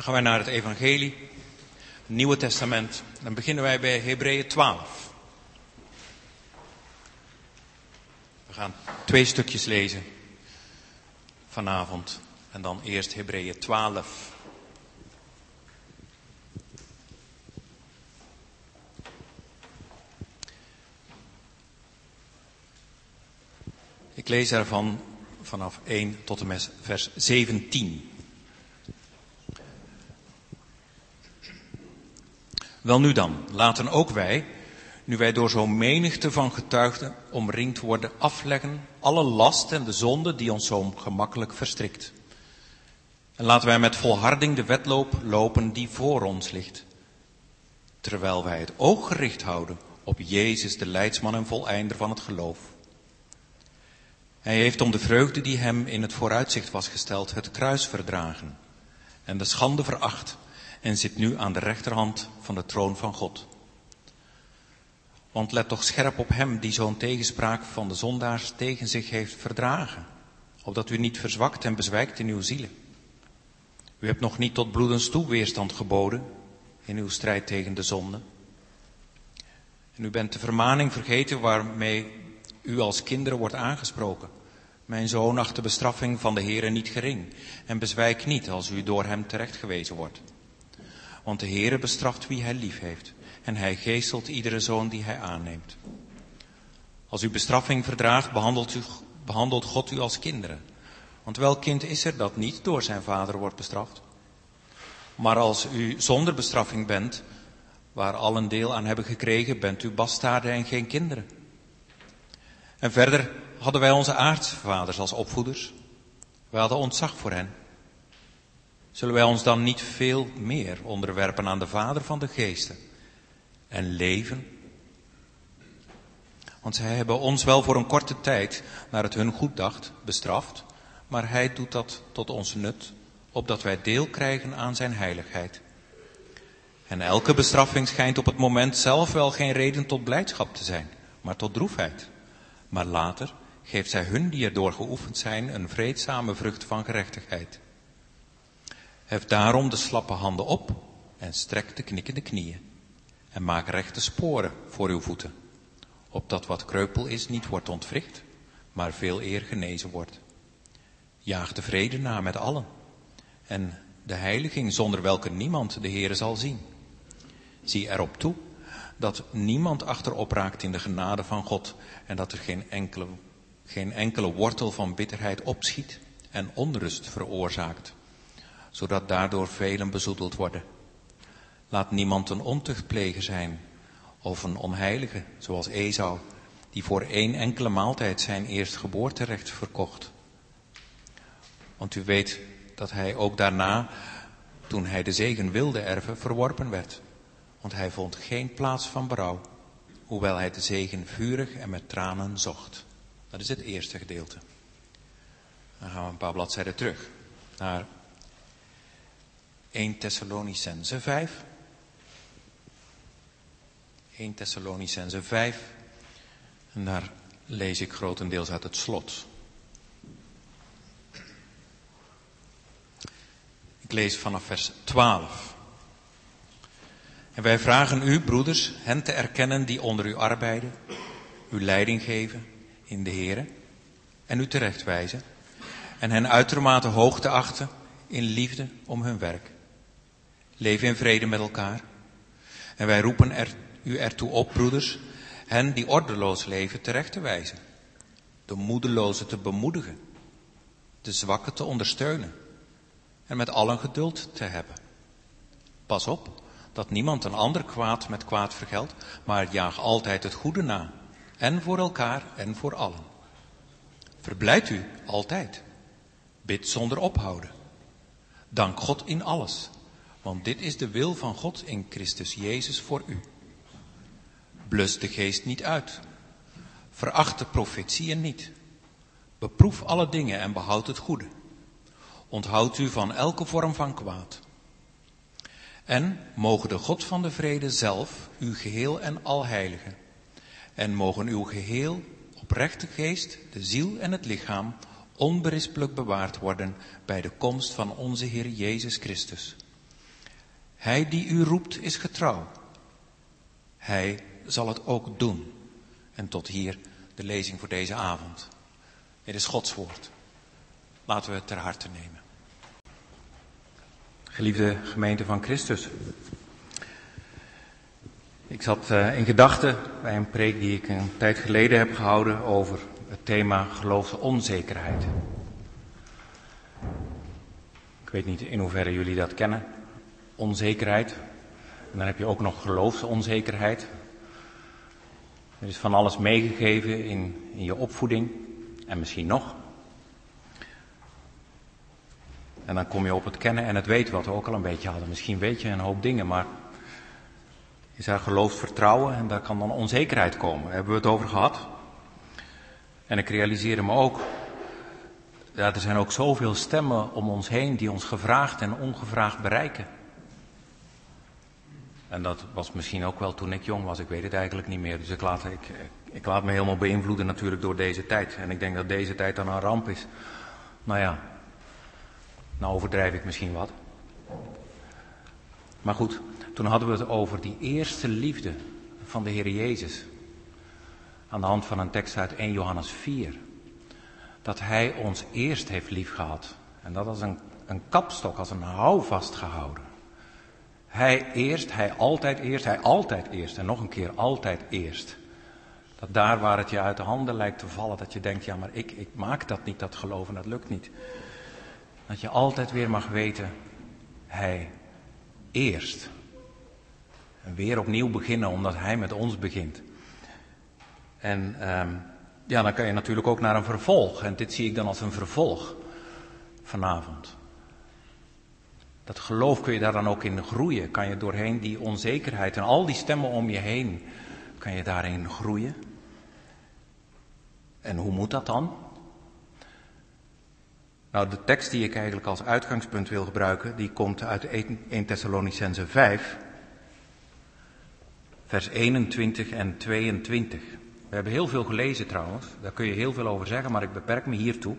Dan gaan wij naar het Evangelie, het Nieuwe Testament. Dan beginnen wij bij Hebreeën 12. We gaan twee stukjes lezen vanavond. En dan eerst Hebreeën 12. Ik lees ervan vanaf 1 tot en met vers 17. Wel nu dan, laten ook wij, nu wij door zo'n menigte van getuigden omringd worden, afleggen alle last en de zonde die ons zo gemakkelijk verstrikt. En laten wij met volharding de wedloop lopen die voor ons ligt. Terwijl wij het oog gericht houden op Jezus, de leidsman en voleinder van het geloof. Hij heeft om de vreugde die hem in het vooruitzicht was gesteld, het kruis verdragen en de schande veracht en zit nu aan de rechterhand van de troon van God. Want let toch scherp op hem die zo'n tegenspraak van de zondaars tegen zich heeft verdragen, opdat u niet verzwakt en bezwijkt in uw zielen. U hebt nog niet tot bloedens toe weerstand geboden in uw strijd tegen de zonde. En u bent de vermaning vergeten waarmee u als kinderen wordt aangesproken. Mijn zoon acht de bestraffing van de Heere niet gering en bezwijk niet als u door hem terechtgewezen wordt. Want de Heere bestraft wie hij lief heeft en hij geestelt iedere zoon die hij aanneemt. Als u bestraffing verdraagt, behandelt, u, behandelt God u als kinderen. Want welk kind is er dat niet door zijn vader wordt bestraft? Maar als u zonder bestraffing bent, waar al een deel aan hebben gekregen, bent u bastaarden en geen kinderen. En verder hadden wij onze aardse vaders als opvoeders. Wij hadden ontzag voor hen. Zullen wij ons dan niet veel meer onderwerpen aan de Vader van de geesten en leven? Want zij hebben ons wel voor een korte tijd, naar het hun goed dacht, bestraft, maar Hij doet dat tot ons nut, opdat wij deel krijgen aan Zijn heiligheid. En elke bestraffing schijnt op het moment zelf wel geen reden tot blijdschap te zijn, maar tot droefheid. Maar later geeft zij hun die erdoor geoefend zijn een vreedzame vrucht van gerechtigheid. Hef daarom de slappe handen op en strek de knikkende knieën. En maak rechte sporen voor uw voeten, opdat wat kreupel is niet wordt ontwricht, maar veel eer genezen wordt. Jaag de vrede na met allen en de heiliging zonder welke niemand de Heere zal zien. Zie erop toe dat niemand achterop raakt in de genade van God en dat er geen enkele, geen enkele wortel van bitterheid opschiet en onrust veroorzaakt, zodat daardoor velen bezoedeld worden. Laat niemand een ontuchtpleger zijn of een onheilige, zoals Esau, die voor één enkele maaltijd zijn eerstgeboorterecht verkocht. Want u weet dat hij ook daarna, toen hij de zegen wilde erven, verworpen werd want hij vond geen plaats van berouw, hoewel hij de zegen vurig en met tranen zocht. Dat is het eerste gedeelte. Dan gaan we een paar bladzijden terug naar 1 Thessalonicense 5. 1 Thessalonicense 5. En daar lees ik grotendeels uit het slot. Ik lees vanaf vers 12. En wij vragen u, broeders, hen te erkennen die onder u arbeiden, u leiding geven in de Here en u terechtwijzen en hen uitermate hoog te achten in liefde om hun werk. Leef in vrede met elkaar. En wij roepen u ertoe op, broeders, hen die ordeloos leven terecht te wijzen, de moedelozen te bemoedigen, de zwakken te ondersteunen en met allen geduld te hebben. Pas op, dat niemand een ander kwaad met kwaad vergeldt, maar jaag altijd het goede na. En voor elkaar en voor allen. Verblijd u altijd. Bid zonder ophouden. Dank God in alles, want dit is de wil van God in Christus Jezus voor u. Blus de geest niet uit. Veracht de profetieën niet. Beproef alle dingen en behoud het goede. Onthoud u van elke vorm van kwaad. En mogen de God van de vrede zelf uw geheel en al heiligen. En mogen uw geheel oprechte geest, de ziel en het lichaam onberispelijk bewaard worden bij de komst van onze Heer Jezus Christus. Hij die u roept is getrouw. Hij zal het ook doen. En tot hier de lezing voor deze avond. Dit is Gods woord. Laten we het ter harte nemen. Geliefde gemeente van Christus. Ik zat uh, in gedachten bij een preek die ik een tijd geleden heb gehouden over het thema geloofsonzekerheid. Ik weet niet in hoeverre jullie dat kennen. Onzekerheid. En dan heb je ook nog geloofsonzekerheid. Er is van alles meegegeven in, in je opvoeding. En misschien nog. En dan kom je op het kennen en het weten wat we ook al een beetje hadden. Misschien weet je een hoop dingen, maar is er geloof vertrouwen en daar kan dan onzekerheid komen. Daar hebben we het over gehad. En ik realiseerde me ook, ja, er zijn ook zoveel stemmen om ons heen die ons gevraagd en ongevraagd bereiken. En dat was misschien ook wel toen ik jong was, ik weet het eigenlijk niet meer. Dus ik laat, ik, ik laat me helemaal beïnvloeden natuurlijk door deze tijd. En ik denk dat deze tijd dan een ramp is. Nou ja, nou overdrijf ik misschien wat. Maar goed, toen hadden we het over die eerste liefde van de Heer Jezus. Aan de hand van een tekst uit 1 Johannes 4. Dat Hij ons eerst heeft liefgehad. En dat als een, een kapstok, als een houvast gehouden. Hij eerst, Hij altijd eerst, Hij altijd eerst. En nog een keer altijd eerst. Dat daar waar het je uit de handen lijkt te vallen, dat je denkt, ja maar ik, ik maak dat niet, dat geloven, dat lukt niet. Dat je altijd weer mag weten, Hij eerst. En weer opnieuw beginnen omdat Hij met ons begint. En um, ja, dan kan je natuurlijk ook naar een vervolg. En dit zie ik dan als een vervolg vanavond. Dat geloof kun je daar dan ook in groeien. Kan je doorheen die onzekerheid en al die stemmen om je heen, kan je daarin groeien. En hoe moet dat dan? Nou, de tekst die ik eigenlijk als uitgangspunt wil gebruiken, die komt uit 1 Thessalonicense 5, vers 21 en 22. We hebben heel veel gelezen trouwens, daar kun je heel veel over zeggen, maar ik beperk me hiertoe.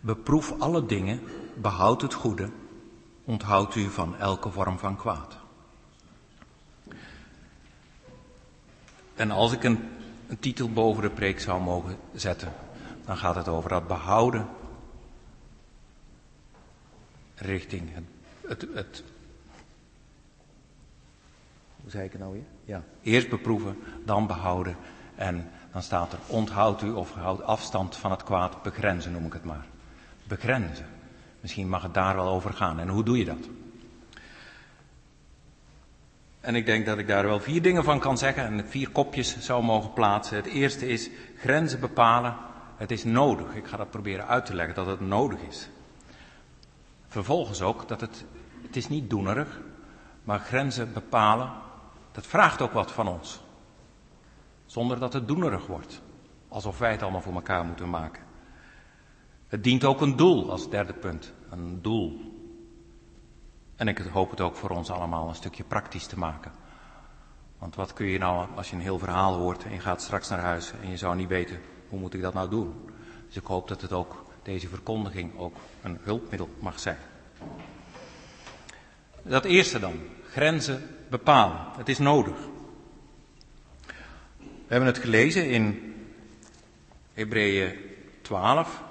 Beproef alle dingen, behoud het goede, onthoud u van elke vorm van kwaad. En als ik een, een titel boven de preek zou mogen zetten, dan gaat het over dat behouden richting het, het, hoe zei ik het nou weer? Ja. Eerst beproeven, dan behouden. En dan staat er onthoud u of houd afstand van het kwaad, begrenzen noem ik het maar. Begrenzen. Misschien mag het daar wel over gaan. En hoe doe je dat? En ik denk dat ik daar wel vier dingen van kan zeggen en vier kopjes zou mogen plaatsen. Het eerste is grenzen bepalen. Het is nodig. Ik ga dat proberen uit te leggen dat het nodig is. Vervolgens ook dat het, het is niet doenerig, maar grenzen bepalen, dat vraagt ook wat van ons. Zonder dat het doenerig wordt, alsof wij het allemaal voor elkaar moeten maken. Het dient ook een doel als derde punt, een doel. En ik hoop het ook voor ons allemaal een stukje praktisch te maken. Want wat kun je nou als je een heel verhaal hoort en je gaat straks naar huis en je zou niet weten hoe moet ik dat nou doen. Dus ik hoop dat het ook deze verkondiging ook een hulpmiddel mag zijn. Dat eerste dan, grenzen bepalen. Het is nodig. We hebben het gelezen in Hebreeën 12,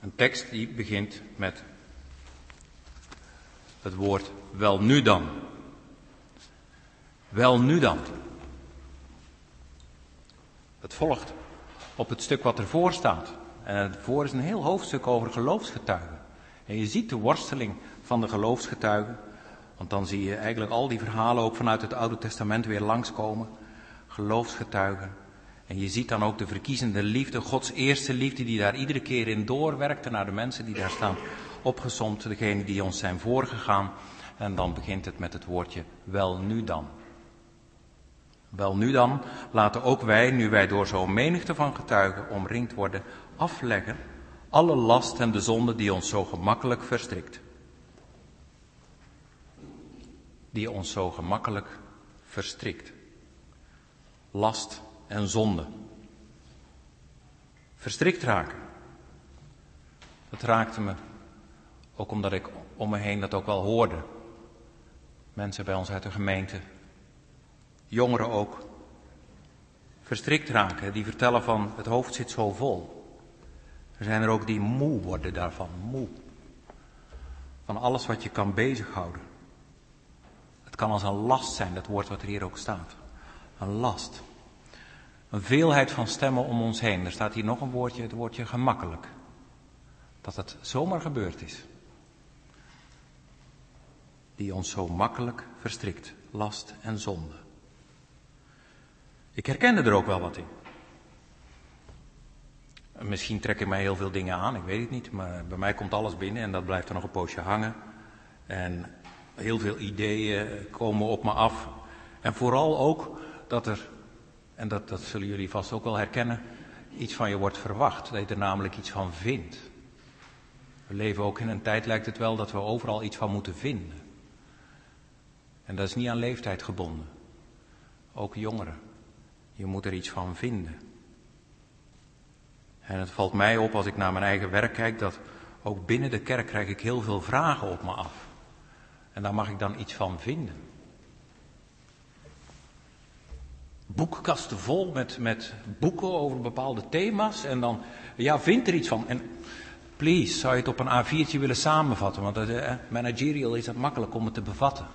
een tekst die begint met het woord wel nu dan. Wel nu dan. Het volgt op het stuk wat ervoor staat. En voor is een heel hoofdstuk over geloofsgetuigen. En je ziet de worsteling van de geloofsgetuigen. Want dan zie je eigenlijk al die verhalen ook vanuit het Oude Testament weer langskomen. Geloofsgetuigen. En je ziet dan ook de verkiezende liefde, Gods eerste liefde, die daar iedere keer in doorwerkte naar de mensen die daar staan opgezomd, degenen die ons zijn voorgegaan. En dan begint het met het woordje wel nu dan. Wel nu dan, laten ook wij, nu wij door zo'n menigte van getuigen omringd worden, afleggen alle last en de zonde die ons zo gemakkelijk verstrikt. Die ons zo gemakkelijk verstrikt. Last en zonde. Verstrikt raken. Dat raakte me ook omdat ik om me heen dat ook wel hoorde. mensen bij ons uit de gemeente, jongeren ook, verstrikt raken. Die vertellen van het hoofd zit zo vol. Er zijn er ook die moe worden daarvan, moe. Van alles wat je kan bezighouden. Het kan als een last zijn, dat woord wat er hier ook staat. Een last. Een veelheid van stemmen om ons heen. Er staat hier nog een woordje, het woordje gemakkelijk. Dat het zomaar gebeurd is. Die ons zo makkelijk verstrikt. Last en zonde. Ik herkende er ook wel wat in. Misschien trek ik mij heel veel dingen aan, ik weet het niet. Maar bij mij komt alles binnen en dat blijft er nog een poosje hangen. En heel veel ideeën komen op me af. En vooral ook dat er, en dat, dat zullen jullie vast ook wel herkennen, iets van je wordt verwacht. Dat je er namelijk iets van vindt. We leven ook in een tijd, lijkt het wel, dat we overal iets van moeten vinden. En dat is niet aan leeftijd gebonden. Ook jongeren. Je moet er iets van vinden. En het valt mij op als ik naar mijn eigen werk kijk dat ook binnen de kerk krijg ik heel veel vragen op me af. En daar mag ik dan iets van vinden. Boekkasten vol met, met boeken over bepaalde thema's. En dan, ja, vind er iets van. En please, zou je het op een A4'tje willen samenvatten? Want uh, managerial is het makkelijk om het te bevatten.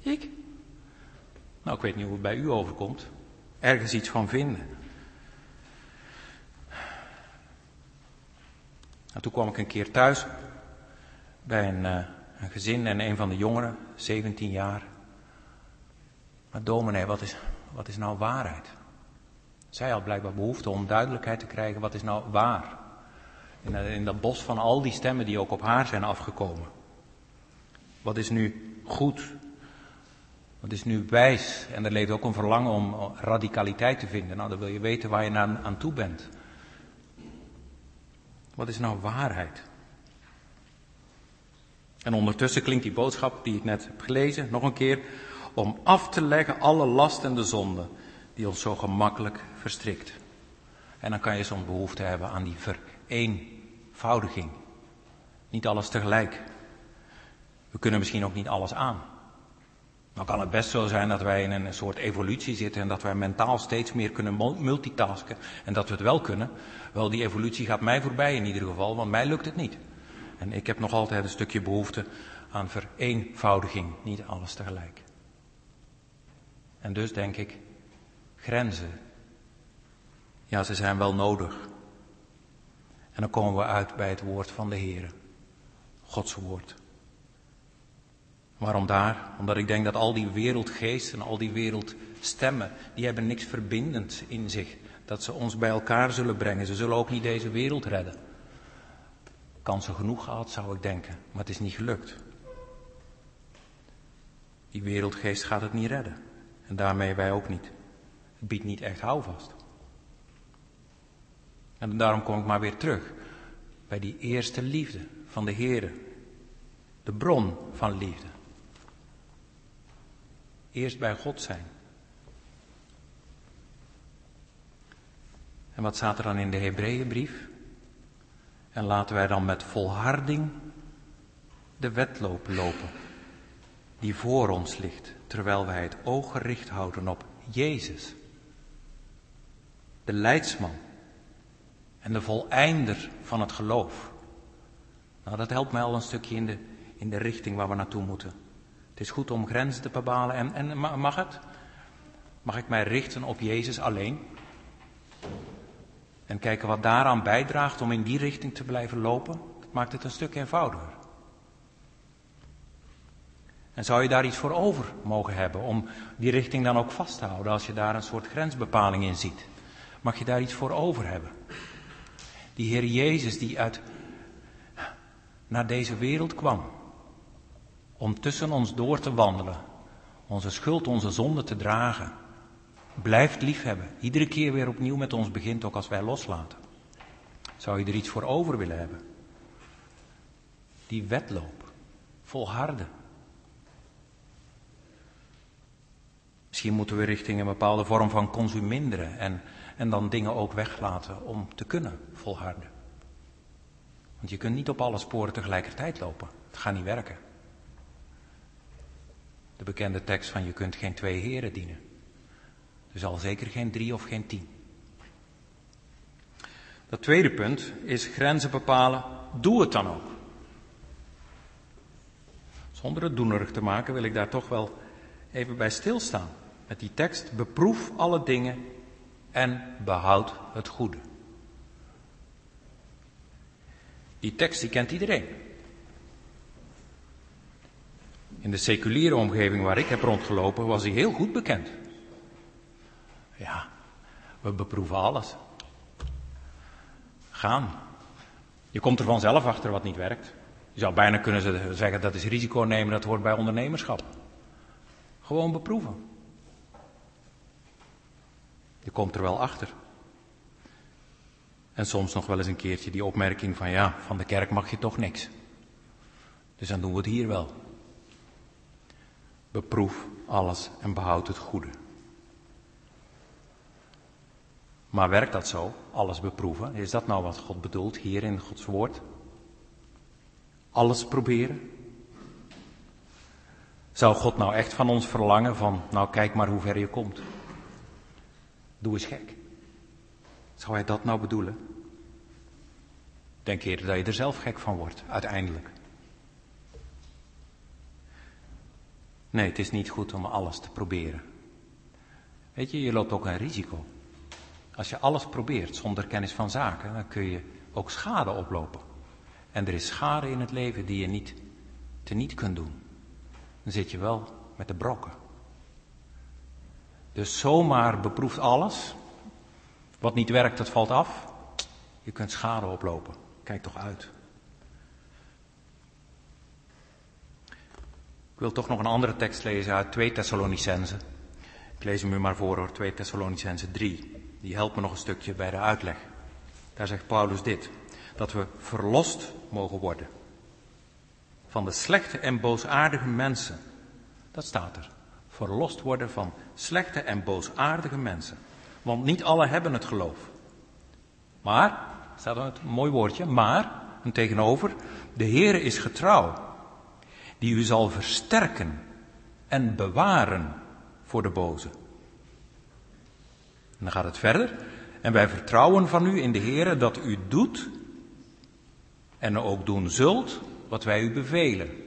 Ik? Nou, ik weet niet hoe het bij u overkomt. Ergens iets van vinden. En toen kwam ik een keer thuis bij een, uh, een gezin en een van de jongeren, 17 jaar. Maar dominee, wat is, wat is nou waarheid? Zij had blijkbaar behoefte om duidelijkheid te krijgen, wat is nou waar? In, eh, in dat bos van al die stemmen die ook op haar zijn afgekomen. Wat is nu goed? Wat is nu wijs? En er leeft ook een verlangen om radicaliteit te vinden. Nou, dan wil je weten waar je aan, aan toe bent. Wat is nou waarheid? En ondertussen klinkt die boodschap die ik net heb gelezen nog een keer. Om af te leggen alle last en de zonde die ons zo gemakkelijk verstrikt. En dan kan je soms behoefte hebben aan die vereenvoudiging. Niet alles tegelijk. We kunnen misschien ook niet alles aan. Dan kan het best zo zijn dat wij in een soort evolutie zitten en dat wij mentaal steeds meer kunnen multitasken en dat we het wel kunnen. Wel, die evolutie gaat mij voorbij in ieder geval, want mij lukt het niet. En ik heb nog altijd een stukje behoefte aan vereenvoudiging, niet alles tegelijk. En dus denk ik, grenzen. Ja, ze zijn wel nodig. En dan komen we uit bij het woord van de Heer, Gods woord. Waarom daar? Omdat ik denk dat al die wereldgeesten, al die wereldstemmen, die hebben niks verbindends in zich. Dat ze ons bij elkaar zullen brengen. Ze zullen ook niet deze wereld redden. Kansen genoeg gehad, zou ik denken, maar het is niet gelukt. Die wereldgeest gaat het niet redden. En daarmee wij ook niet. Het biedt niet echt houvast. En daarom kom ik maar weer terug bij die eerste liefde van de Heer. De bron van liefde. Eerst bij God zijn. En wat staat er dan in de Hebreeënbrief? En laten wij dan met volharding de wedloop lopen die voor ons ligt, terwijl wij het oog gericht houden op Jezus, de leidsman en de voleinder van het geloof. Nou, dat helpt mij al een stukje in de, in de richting waar we naartoe moeten. Het is goed om grenzen te bepalen. En, en mag het? Mag ik mij richten op Jezus alleen? En kijken wat daaraan bijdraagt om in die richting te blijven lopen? Dat maakt het een stuk eenvoudiger. En zou je daar iets voor over mogen hebben om die richting dan ook vast te houden als je daar een soort grensbepaling in ziet? Mag je daar iets voor over hebben? Die Heer Jezus die uit naar deze wereld kwam om tussen ons door te wandelen, onze schuld, onze zonde te dragen. Blijft liefhebben, iedere keer weer opnieuw met ons begint, ook als wij loslaten. Zou je er iets voor over willen hebben? Die wedloop, volharden. Misschien moeten we richting een bepaalde vorm van consuminderen en, en dan dingen ook weglaten om te kunnen volharden. Want je kunt niet op alle sporen tegelijkertijd lopen. Het gaat niet werken. De bekende tekst van je kunt geen twee heren dienen. Dus al zeker geen drie of geen tien. Dat tweede punt is grenzen bepalen. Doe het dan ook. Zonder het doenerig te maken wil ik daar toch wel even bij stilstaan. Met die tekst, beproef alle dingen en behoud het goede. Die tekst kent iedereen. In de seculiere omgeving waar ik heb rondgelopen was hij heel goed bekend. Ja, we beproeven alles. Gaan. Je komt er vanzelf achter wat niet werkt. Je zou bijna kunnen zeggen dat is risico nemen, dat hoort bij ondernemerschap. Gewoon beproeven. Je komt er wel achter. En soms nog wel eens een keertje die opmerking van ja, van de kerk mag je toch niks. Dus dan doen we het hier wel. Beproef alles en behoud het goede. Maar werkt dat zo? Alles beproeven? Is dat nou wat God bedoelt hier in Gods woord? Alles proberen? Zou God nou echt van ons verlangen van, nou kijk maar hoe ver je komt? Doe eens gek. Zou hij dat nou bedoelen? Denk eerder dat je er zelf gek van wordt, uiteindelijk. Nee, het is niet goed om alles te proberen. Weet je, je loopt ook een risico. Als je alles probeert zonder kennis van zaken, dan kun je ook schade oplopen. En er is schade in het leven die je niet te niet kunt doen. Dan zit je wel met de brokken. Dus zomaar beproeft alles. Wat niet werkt, dat valt af. Je kunt schade oplopen. Kijk toch uit. Ik wil toch nog een andere tekst lezen uit 2 Thessalonicense. Ik lees hem u maar voor hoor, 2 Thessalonicense 3. Die helpt me nog een stukje bij de uitleg. Daar zegt Paulus dit. Dat we verlost mogen worden. Van de slechte en boosaardige mensen. Dat staat er. Verlost worden van slechte en boosaardige mensen. Want niet alle hebben het geloof. Maar, staat er een mooi woordje, maar, en tegenover, de Heere is getrouw die u zal versterken en bewaren voor de boze. En dan gaat het verder. En wij vertrouwen van u in de Heer dat u doet en ook doen zult wat wij u bevelen.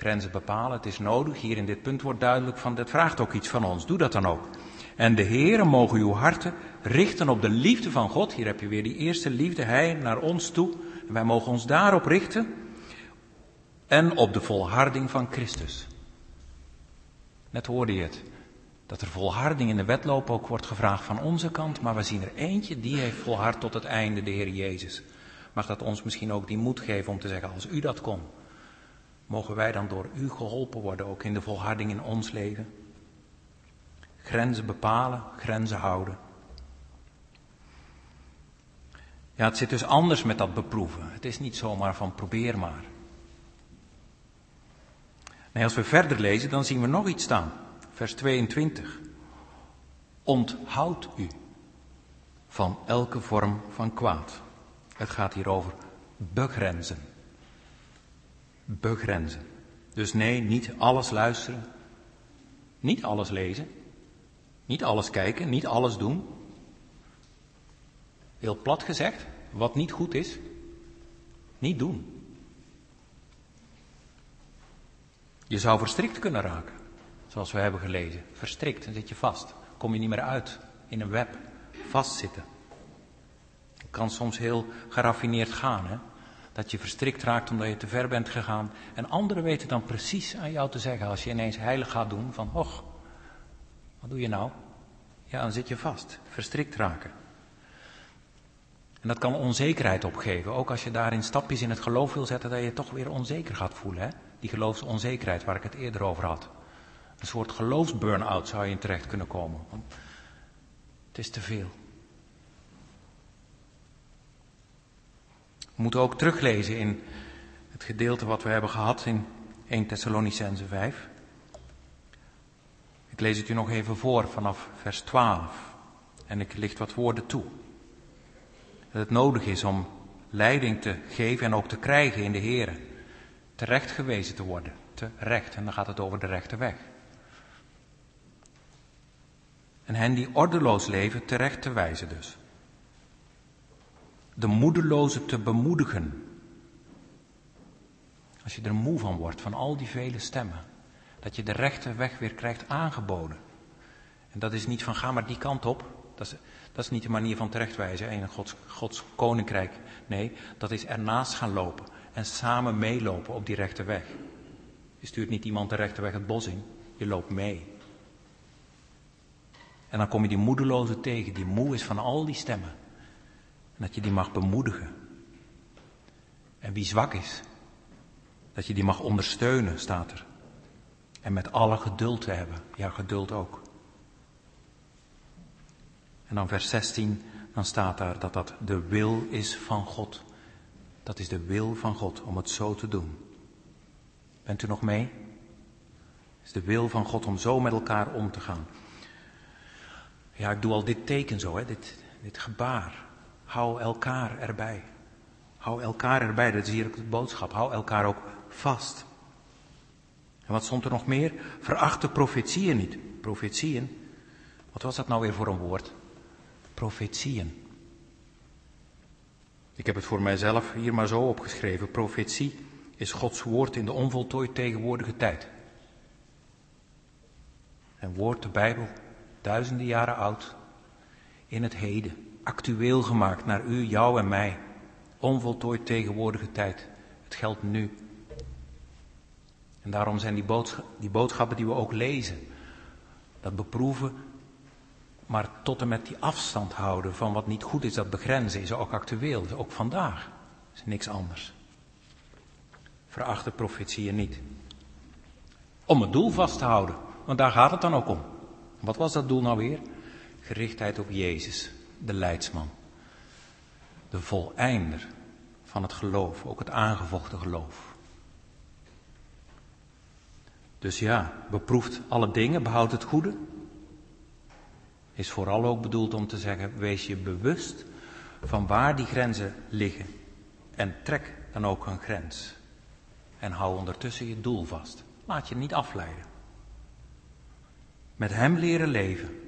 Grenzen bepalen, het is nodig. Hier in dit punt wordt duidelijk van, dat vraagt ook iets van ons. Doe dat dan ook. En de Heere mogen uw harten richten op de liefde van God. Hier heb je weer die eerste liefde, Hij naar ons toe. En wij mogen ons daarop richten en op de volharding van Christus. Net hoorde je het, dat er volharding in de wedloop ook wordt gevraagd van onze kant, maar we zien er eentje die heeft volhard tot het einde, de Heer Jezus. Mag dat ons misschien ook die moed geven om te zeggen, als u dat kon, mogen wij dan door u geholpen worden, ook in de volharding in ons leven? Grenzen bepalen, grenzen houden. Ja, het zit dus anders met dat beproeven. Het is niet zomaar van probeer maar. Nee, als we verder lezen, dan zien we nog iets staan. Vers 22. Onthoud u van elke vorm van kwaad. Het gaat hier over begrenzen. Begrenzen. Dus nee, niet alles luisteren. Niet alles lezen. Niet alles kijken, niet alles doen. Heel plat gezegd, wat niet goed is, niet doen. Je zou verstrikt kunnen raken, zoals we hebben gelezen. Verstrikt, dan zit je vast. Kom je niet meer uit in een web. Vastzitten. Het kan soms heel geraffineerd gaan, hè? Dat je verstrikt raakt omdat je te ver bent gegaan. En anderen weten dan precies aan jou te zeggen als je ineens heilig gaat doen van, och, wat doe je nou? Ja, dan zit je vast. Verstrikt raken. En dat kan onzekerheid opgeven. Ook als je daarin stapjes in het geloof wil zetten, dat je je toch weer onzeker gaat voelen. Hè? Die geloofsonzekerheid waar ik het eerder over had. Een soort geloofsburn-out zou je in terecht kunnen komen. Het is te veel. We moeten ook teruglezen in het gedeelte wat we hebben gehad in 1 Thessalonicense 5. Ik lees het u nog even voor vanaf vers 12. En ik licht wat woorden toe. Dat het nodig is om leiding te geven en ook te krijgen in de Heer terecht gewezen te worden. Terecht, en dan gaat het over de rechte weg. En hen die ordeloos leven terecht te wijzen dus. De moedeloze te bemoedigen. Als je er moe van wordt, van al die vele stemmen. Dat je de rechte weg weer krijgt aangeboden. En dat is niet van ga maar die kant op. Dat is, dat is niet de manier van terechtwijzen in Gods, Gods koninkrijk. Nee, dat is ernaast gaan lopen en samen meelopen op die rechte weg. Je stuurt niet iemand de rechte weg het bos in, je loopt mee. En dan kom je die moedeloze tegen, die moe is van al die stemmen. Dat je die mag bemoedigen. En wie zwak is, dat je die mag ondersteunen, staat er. En met alle geduld te hebben. Ja, geduld ook. En dan vers 16, dan staat daar dat dat de wil is van God. Dat is de wil van God om het zo te doen. Bent u nog mee? Het is de wil van God om zo met elkaar om te gaan. Ja, ik doe al dit teken zo, hè, dit, dit gebaar. Hou elkaar erbij. Hou elkaar erbij, dat is hier ook de boodschap. Hou elkaar ook vast. En wat stond er nog meer? Veracht de profetieën niet. Profetieën? Wat was dat nou weer voor een woord? Profetieën. Ik heb het voor mijzelf hier maar zo opgeschreven. Profetie is Gods woord in de onvoltooid tegenwoordige tijd. Een woord, de Bijbel, duizenden jaren oud, in het heden, actueel gemaakt naar u, jou en mij. Onvoltooid tegenwoordige tijd. Het geldt nu. En daarom zijn die, boodschappen die we ook lezen, dat beproeven, maar tot en met die afstand houden van wat niet goed is, dat begrenzen, is ook actueel, ook vandaag. is niks anders. Veracht de profetieën niet. Om het doel vast te houden, want daar gaat het dan ook om. Wat was dat doel nou weer? Gerichtheid op Jezus, de leidsman. De voleinder van het geloof, ook het aangevochten geloof. Dus ja, beproeft alle dingen, behoud het goede. Is vooral ook bedoeld om te zeggen, wees je bewust van waar die grenzen liggen. En trek dan ook een grens. En hou ondertussen je doel vast. Laat je niet afleiden. Met Hem leren leven,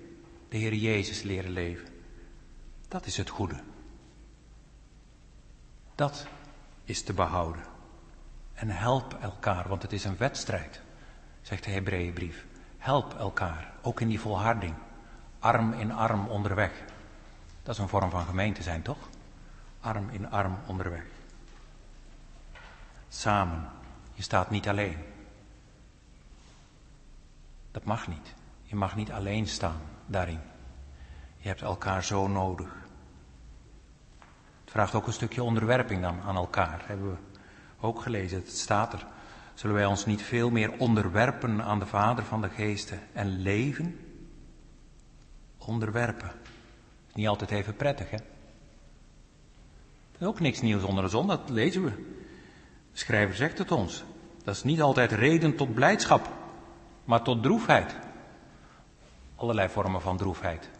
de Heer Jezus leren leven. Dat is het goede. Dat is te behouden. En help elkaar, want het is een wedstrijd, zegt de Hebreeënbrief. Help elkaar, ook in die volharding. Arm in arm onderweg. Dat is een vorm van gemeente zijn, toch? Arm in arm onderweg. Samen. Je staat niet alleen. Dat mag niet. Je mag niet alleen staan daarin. Je hebt elkaar zo nodig. Vraagt ook een stukje onderwerping dan aan elkaar. Hebben we ook gelezen. Het staat er. Zullen wij ons niet veel meer onderwerpen aan de Vader van de Geesten en leven? Onderwerpen. Niet altijd even prettig, hè? Ook niks nieuws onder de zon, dat lezen we. De schrijver zegt het ons. Dat is niet altijd reden tot blijdschap, maar tot droefheid. Allerlei vormen van droefheid.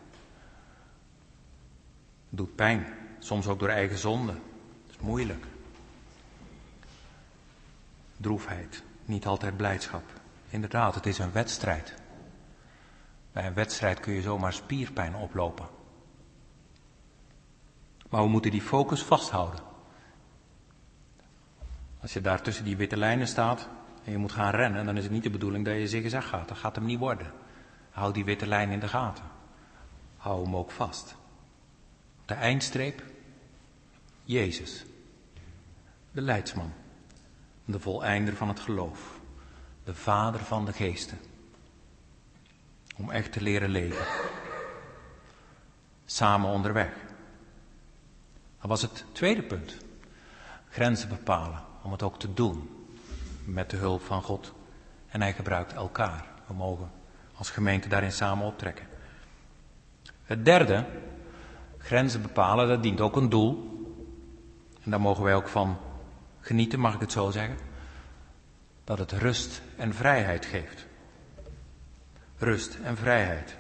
Doet pijn, soms ook door eigen zonde. Dat is moeilijk. Droefheid, niet altijd blijdschap. Inderdaad, het is een wedstrijd. Bij een wedstrijd kun je zomaar spierpijn oplopen. Maar we moeten die focus vasthouden. Als je daar tussen die witte lijnen staat en je moet gaan rennen, dan is het niet de bedoeling dat je zigzag gaat. Dat gaat hem niet worden. Hou die witte lijn in de gaten. Hou hem ook vast. De eindstreep, Jezus. De leidsman. De voleinder van het geloof. De vader van de geesten. Om echt te leren leven. Samen onderweg. Dat was het tweede punt. Grenzen bepalen. Om het ook te doen. Met de hulp van God. En hij gebruikt elkaar. We mogen als gemeente daarin samen optrekken. Het derde, grenzen bepalen, dat dient ook een doel. En daar mogen wij ook van genieten, mag ik het zo zeggen. Dat het rust en vrijheid geeft. Rust en vrijheid.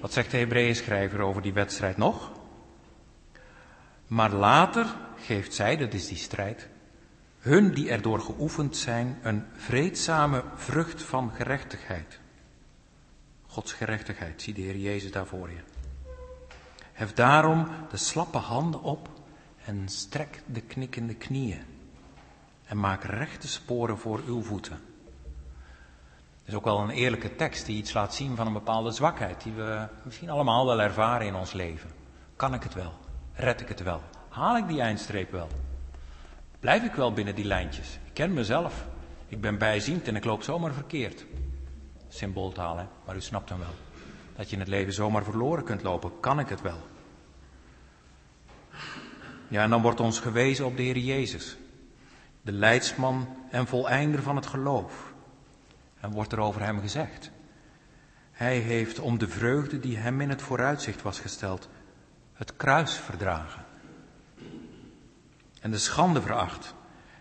Wat zegt de Hebreeën schrijver over die wedstrijd nog? Maar later geeft zij, dat is die strijd, hun die erdoor geoefend zijn, een vreedzame vrucht van gerechtigheid. Gods gerechtigheid, zie de Heer Jezus daar voor je. Hef daarom de slappe handen op en strek de knikkende knieën. En maak rechte sporen voor uw voeten. Het is ook wel een eerlijke tekst die iets laat zien van een bepaalde zwakheid die we misschien allemaal wel ervaren in ons leven. Kan ik het wel? Red ik het wel? Haal ik die eindstreep wel? Blijf ik wel binnen die lijntjes? Ik ken mezelf. Ik ben bijziend en ik loop zomaar verkeerd. Symbooltaal, hè? Maar u snapt hem wel. Dat je in het leven zomaar verloren kunt lopen. Kan ik het wel? Ja, en dan wordt ons gewezen op de Heer Jezus. De leidsman en voleinder van het geloof. En wordt er over hem gezegd. Hij heeft om de vreugde die hem in het vooruitzicht was gesteld, het kruis verdragen. En de schande veracht.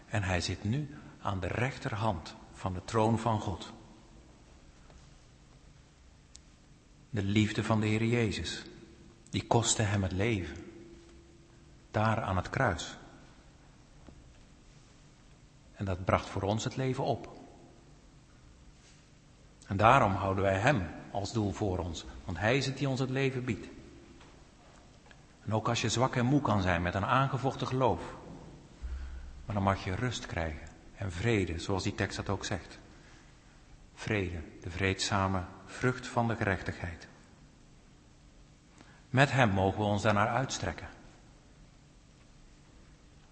En hij zit nu aan de rechterhand van de troon van God. De liefde van de Heer Jezus, die kostte hem het leven. Daar aan het kruis. En dat bracht voor ons het leven op. En daarom houden wij Hem als doel voor ons, want Hij is het die ons het leven biedt. En ook als je zwak en moe kan zijn met een aangevochten geloof, maar dan mag je rust krijgen en vrede, zoals die tekst dat ook zegt. Vrede, de vreedzame vrucht van de gerechtigheid. Met Hem mogen we ons daarnaar uitstrekken.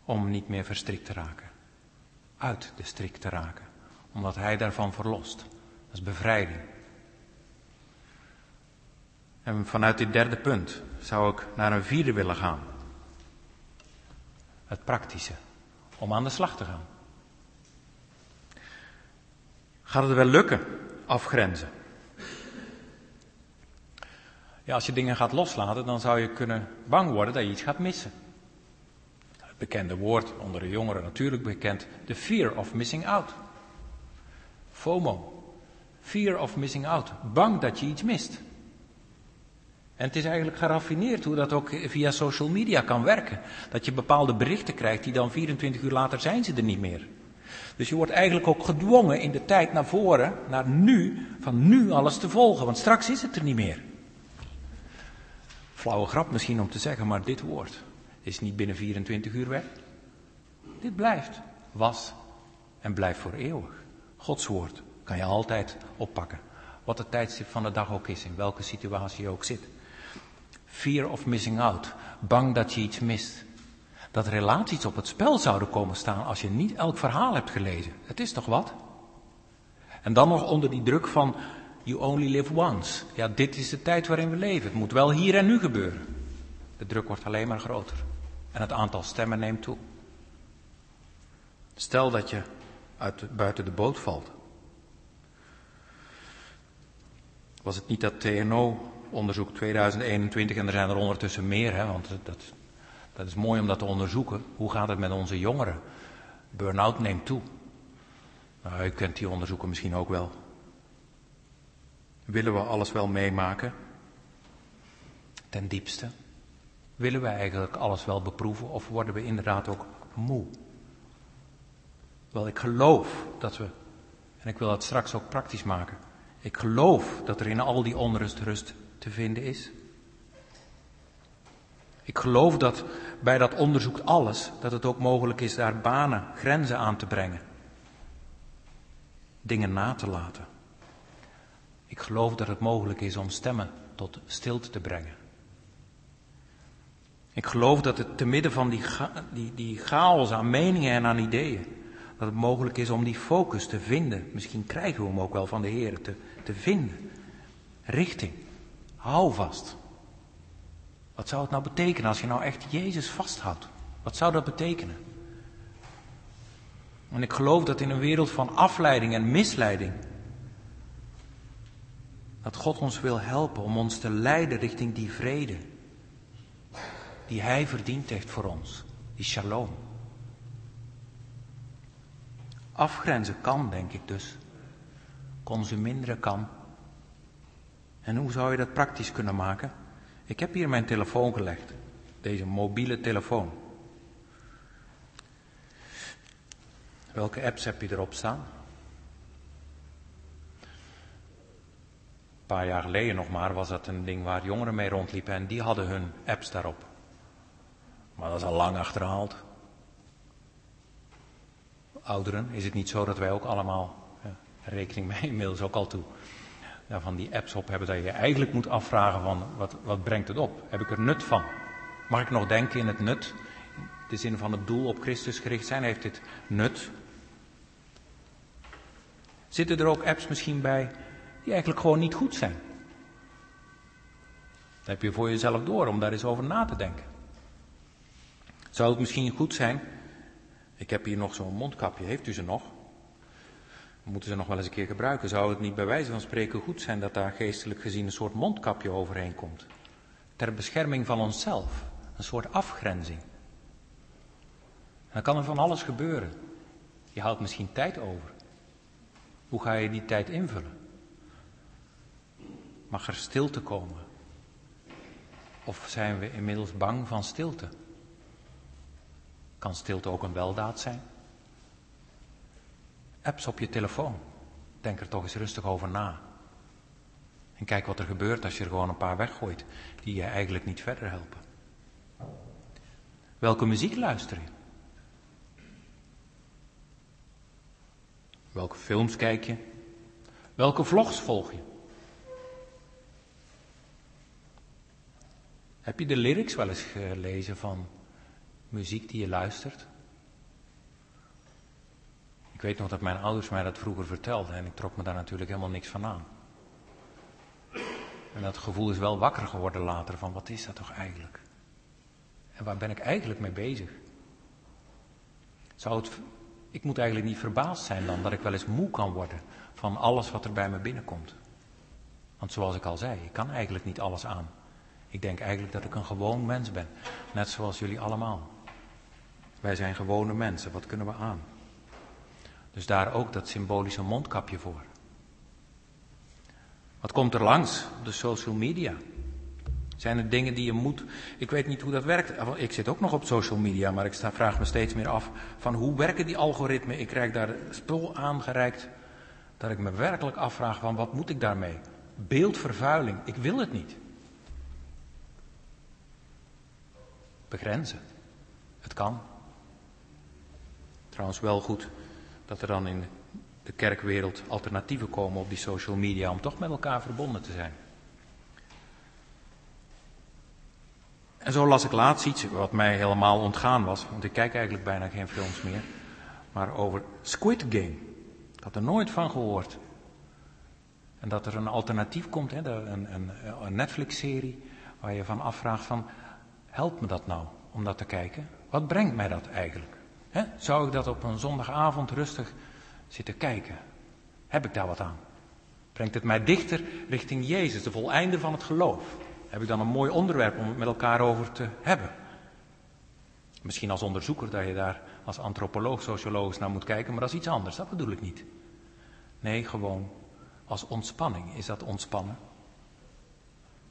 Om niet meer verstrikt te raken. Uit de strik te raken. Omdat Hij daarvan verlost. Dat is bevrijding. En vanuit dit derde punt zou ik naar een vierde willen gaan. Het praktische. Om aan de slag te gaan. Gaat het wel lukken? Afgrenzen. Ja, als je dingen gaat loslaten, dan zou je kunnen bang worden dat je iets gaat missen. Het bekende woord onder de jongeren natuurlijk bekend, the fear of missing out. FOMO. Fear of missing out. Bang dat je iets mist. En het is eigenlijk geraffineerd hoe dat ook via social media kan werken. Dat je bepaalde berichten krijgt die dan 24 uur later zijn ze er niet meer. Dus je wordt eigenlijk ook gedwongen in de tijd naar voren, naar nu, van nu alles te volgen, want straks is het er niet meer. Flauwe grap misschien om te zeggen, maar dit woord is niet binnen 24 uur weg. Dit blijft, was en blijft voor eeuwig. Gods woord kan je altijd oppakken. Wat het tijdstip van de dag ook is, in welke situatie je ook zit. Fear of missing out. Bang dat je iets mist. Dat relaties op het spel zouden komen staan als je niet elk verhaal hebt gelezen. Het is toch wat? En dan nog onder die druk van You only live once. Ja, dit is de tijd waarin we leven. Het moet wel hier en nu gebeuren. De druk wordt alleen maar groter. En het aantal stemmen neemt toe. Stel dat je uit, buiten de boot valt. Was het niet dat TNO-onderzoek 2021, en er zijn er ondertussen meer, hè, want dat, dat is mooi om dat te onderzoeken. Hoe gaat het met onze jongeren? Burn-out neemt toe. Nou, u kent die onderzoeken misschien ook wel. Willen we alles wel meemaken? Ten diepste. Willen we eigenlijk alles wel beproeven of worden we inderdaad ook moe? Wel, ik geloof dat we, en ik wil dat straks ook praktisch maken, ik geloof dat er in al die onrust rust te vinden is. Ik geloof dat bij dat onderzoek alles, dat het ook mogelijk is daar banen, grenzen aan te brengen. Dingen na te laten. Ik geloof dat het mogelijk is om stemmen tot stilte te brengen. Ik geloof dat het te midden van die, die, die chaos aan meningen en aan ideeën, dat het mogelijk is om die focus te vinden. Misschien krijgen we hem ook wel van de Heer te, te vinden. Richting. Hou vast. Wat zou het nou betekenen als je nou echt Jezus vasthoudt? Wat zou dat betekenen? En ik geloof dat in een wereld van afleiding en misleiding dat God ons wil helpen om ons te leiden richting die vrede die Hij verdiend heeft voor ons, die shalom. Afgrenzen kan, denk ik dus. Consuminderen kan. En hoe zou je dat praktisch kunnen maken? Ik heb hier mijn telefoon gelegd, deze mobiele telefoon. Welke apps heb je erop staan? Een paar jaar geleden nog maar was dat een ding waar jongeren mee rondliepen en die hadden hun apps daarop. Maar dat is al lang achterhaald. Ouderen, is het niet zo dat wij ook allemaal ja, rekening mee inmiddels ook al toe ja, van die apps op hebben dat je eigenlijk moet afvragen van wat, wat brengt het op? Heb ik er nut van? Mag ik nog denken in het nut? De zin van het doel op Christus gericht zijn, heeft dit nut? Zitten er ook apps misschien bij die eigenlijk gewoon niet goed zijn? Dat heb je voor jezelf door om daar eens over na te denken. Zou het misschien goed zijn? Ik heb hier nog zo'n mondkapje, heeft u ze nog? We moeten ze nog wel eens een keer gebruiken. Zou het niet bij wijze van spreken goed zijn dat daar geestelijk gezien een soort mondkapje overheen komt? Ter bescherming van onszelf, een soort afgrenzing. dan kan er van alles gebeuren. Je houdt misschien tijd over. Hoe ga je die tijd invullen? Mag er stilte komen? Of zijn we inmiddels bang van stilte? Kan stilte ook een weldaad zijn? Apps op je telefoon. Denk er toch eens rustig over na. En kijk wat er gebeurt als je er gewoon een paar weggooit die je eigenlijk niet verder helpen. Welke muziek luister je? Welke films kijk je? Welke vlogs volg je? Heb je de lyrics wel eens gelezen van muziek die je luistert? Ik weet nog dat mijn ouders mij dat vroeger vertelden en ik trok me daar natuurlijk helemaal niks van aan. En dat gevoel is wel wakker geworden later van wat is dat toch eigenlijk? En waar ben ik eigenlijk mee bezig? Zou ik moet eigenlijk niet verbaasd zijn dan dat ik wel eens moe kan worden van alles wat er bij me binnenkomt. Want zoals ik al zei, ik kan eigenlijk niet alles aan. Ik denk eigenlijk dat ik een gewoon mens ben, net zoals jullie allemaal. Wij zijn gewone mensen, wat kunnen we aan? Dus daar ook dat symbolische mondkapje voor. Wat komt er langs op de social media? Zijn er dingen die je moet. Ik weet niet hoe dat werkt. Ik zit ook nog op social media, maar ik sta, vraag me steeds meer af van hoe werken die algoritmen? Ik krijg daar spul aangereikt dat ik me werkelijk afvraag van wat moet ik daarmee? Beeldvervuiling, ik wil het niet. Begrenzen. Het kan. Trouwens wel goed dat er dan in de kerkwereld alternatieven komen op die social media om toch met elkaar verbonden te zijn. En zo las ik laatst iets wat mij helemaal ontgaan was, want ik kijk eigenlijk bijna geen films meer, maar over Squid Game. Ik had er nooit van gehoord. En dat er een alternatief komt, hè, een, een, een Netflix-serie, waar je van afvraagt van, helpt me dat nou om dat te kijken? Wat brengt mij dat eigenlijk? Zou ik dat op een zondagavond rustig zitten kijken? Heb ik daar wat aan? Brengt het mij dichter richting Jezus, de voleinde van het geloof? Heb ik dan een mooi onderwerp om het met elkaar over te hebben? Misschien als onderzoeker dat je daar als antropoloog, socioloog naar moet kijken, maar dat is iets anders, dat bedoel ik niet. Nee, gewoon als ontspanning. Is dat ontspannen?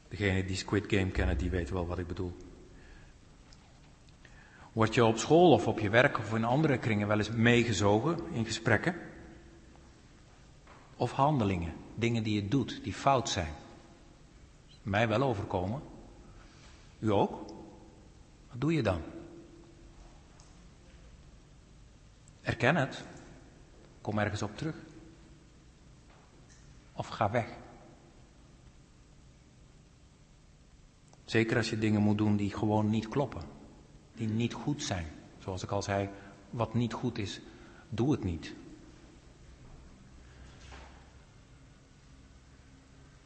Degene die Squid Game kennen, die weten wel wat ik bedoel. Word je op school of op je werk of in andere kringen wel eens meegezogen in gesprekken? Of handelingen, dingen die je doet, die fout zijn? Mij wel overkomen. U ook? Wat doe je dan? Erken het. Kom ergens op terug. Of ga weg. Zeker als je dingen moet doen die gewoon niet kloppen die niet goed zijn. Zoals ik al zei, wat niet goed is, doe het niet.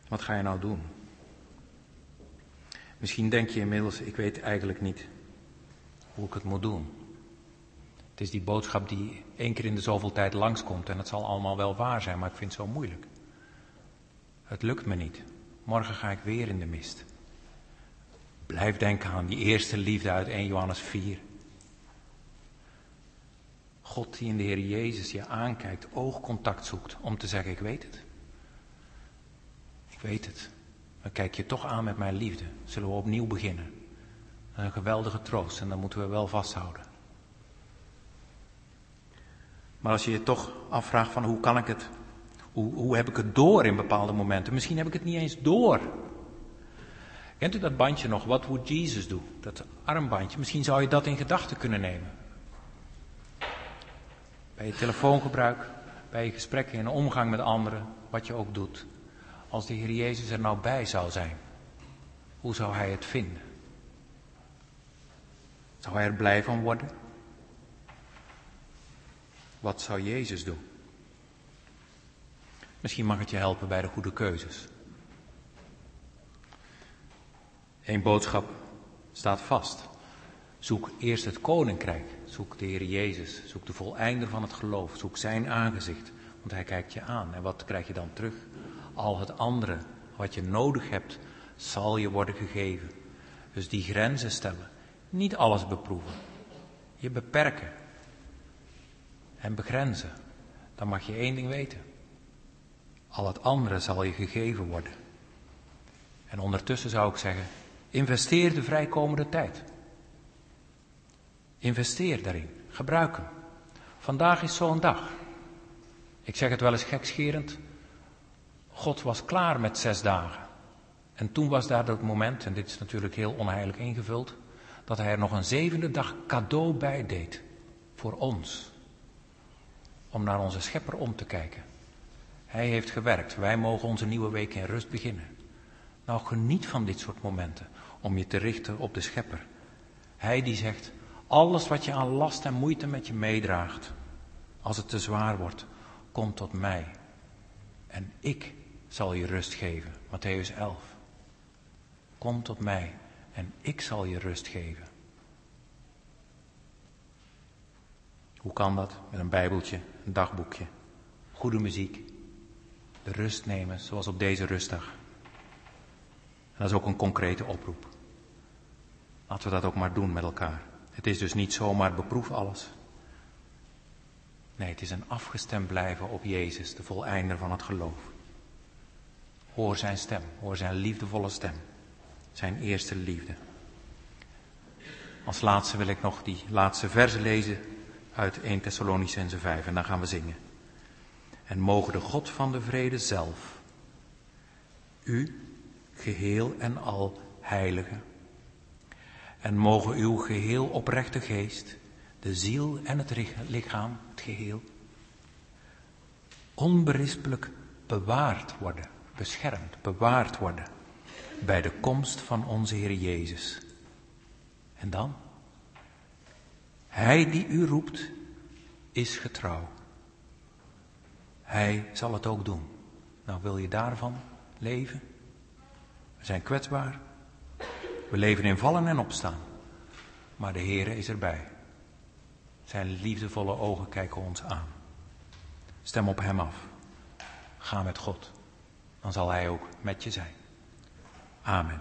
Wat ga je nou doen? Misschien denk je inmiddels, ik weet eigenlijk niet hoe ik het moet doen. Het is die boodschap die één keer in de zoveel tijd langskomt en het zal allemaal wel waar zijn, maar ik vind het zo moeilijk. Het lukt me niet. Morgen ga ik weer in de mist. Blijf denken aan die eerste liefde uit 1 Johannes 4. God die in de Heer Jezus je aankijkt, oogcontact zoekt om te zeggen, ik weet het. Ik weet het. Dan kijk je toch aan met mijn liefde. Zullen we opnieuw beginnen. Een geweldige troost en dat moeten we wel vasthouden. Maar als je je toch afvraagt van hoe kan ik het, hoe, hoe heb ik het door in bepaalde momenten? Misschien heb ik het niet eens door. Kent u dat bandje nog? Wat would Jesus do? Dat armbandje. Misschien zou je dat in gedachten kunnen nemen. Bij je telefoongebruik, bij je gesprekken in omgang met anderen, wat je ook doet. Als de Heer Jezus er nou bij zou zijn, hoe zou Hij het vinden? Zou Hij er blij van worden? Wat zou Jezus doen? Misschien mag het je helpen bij de goede keuzes. Eén boodschap staat vast. Zoek eerst het koninkrijk. Zoek de Heer Jezus. Zoek de voleinder van het geloof. Zoek zijn aangezicht. Want hij kijkt je aan. En wat krijg je dan terug? Al het andere wat je nodig hebt, zal je worden gegeven. Dus die grenzen stellen. Niet alles beproeven. Je beperken. En begrenzen. Dan mag je één ding weten. Al het andere zal je gegeven worden. En ondertussen zou ik zeggen, investeer de vrijkomende tijd. Investeer daarin. Gebruik hem. Vandaag is zo'n dag. Ik zeg het wel eens gekscherend. God was klaar met zes dagen. En toen was daar het moment, en dit is natuurlijk heel onheilig ingevuld, dat hij er nog een zevende dag cadeau bij deed. Voor ons. Om naar onze schepper om te kijken. Hij heeft gewerkt. Wij mogen onze nieuwe week in rust beginnen. Nou, geniet van dit soort momenten. Om je te richten op de schepper. Hij die zegt, alles wat je aan last en moeite met je meedraagt, als het te zwaar wordt, kom tot mij. En ik zal je rust geven. Matthäus 11. Kom tot mij en ik zal je rust geven. Hoe kan dat? Met een bijbeltje, een dagboekje, goede muziek, de rust nemen zoals op deze rustdag. En dat is ook een concrete oproep. Laten we dat ook maar doen met elkaar. Het is dus niet zomaar beproef alles. Nee, het is een afgestemd blijven op Jezus, de voleinder van het geloof. Hoor zijn stem, hoor zijn liefdevolle stem. Zijn eerste liefde. Als laatste wil ik nog die laatste verse lezen uit 1 Thessalonicense 5 en dan gaan we zingen. En mogen de God van de vrede zelf u geheel en al heiligen en mogen uw geheel oprechte geest, de ziel en het lichaam, het geheel, onberispelijk bewaard worden, beschermd, bewaard worden bij de komst van onze Heer Jezus. En dan? Hij die u roept, is getrouw. Hij zal het ook doen. Nou, wil je daarvan leven? We zijn kwetsbaar. We leven in vallen en opstaan. Maar de Heere is erbij. Zijn liefdevolle ogen kijken ons aan. Stem op Hem af. Ga met God. Dan zal Hij ook met je zijn. Amen.